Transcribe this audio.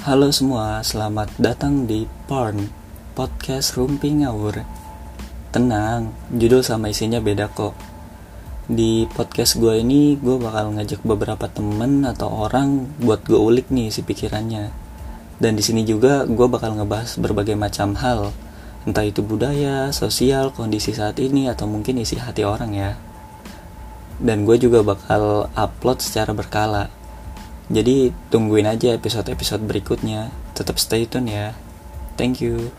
Halo semua, selamat datang di Porn Podcast Rumpi Ngawur. Tenang, judul sama isinya beda kok. Di podcast gue ini, gue bakal ngajak beberapa temen atau orang buat gue ulik nih si pikirannya. Dan di sini juga gue bakal ngebahas berbagai macam hal, entah itu budaya, sosial, kondisi saat ini, atau mungkin isi hati orang ya. Dan gue juga bakal upload secara berkala jadi tungguin aja episode-episode berikutnya. Tetap stay tune ya. Thank you.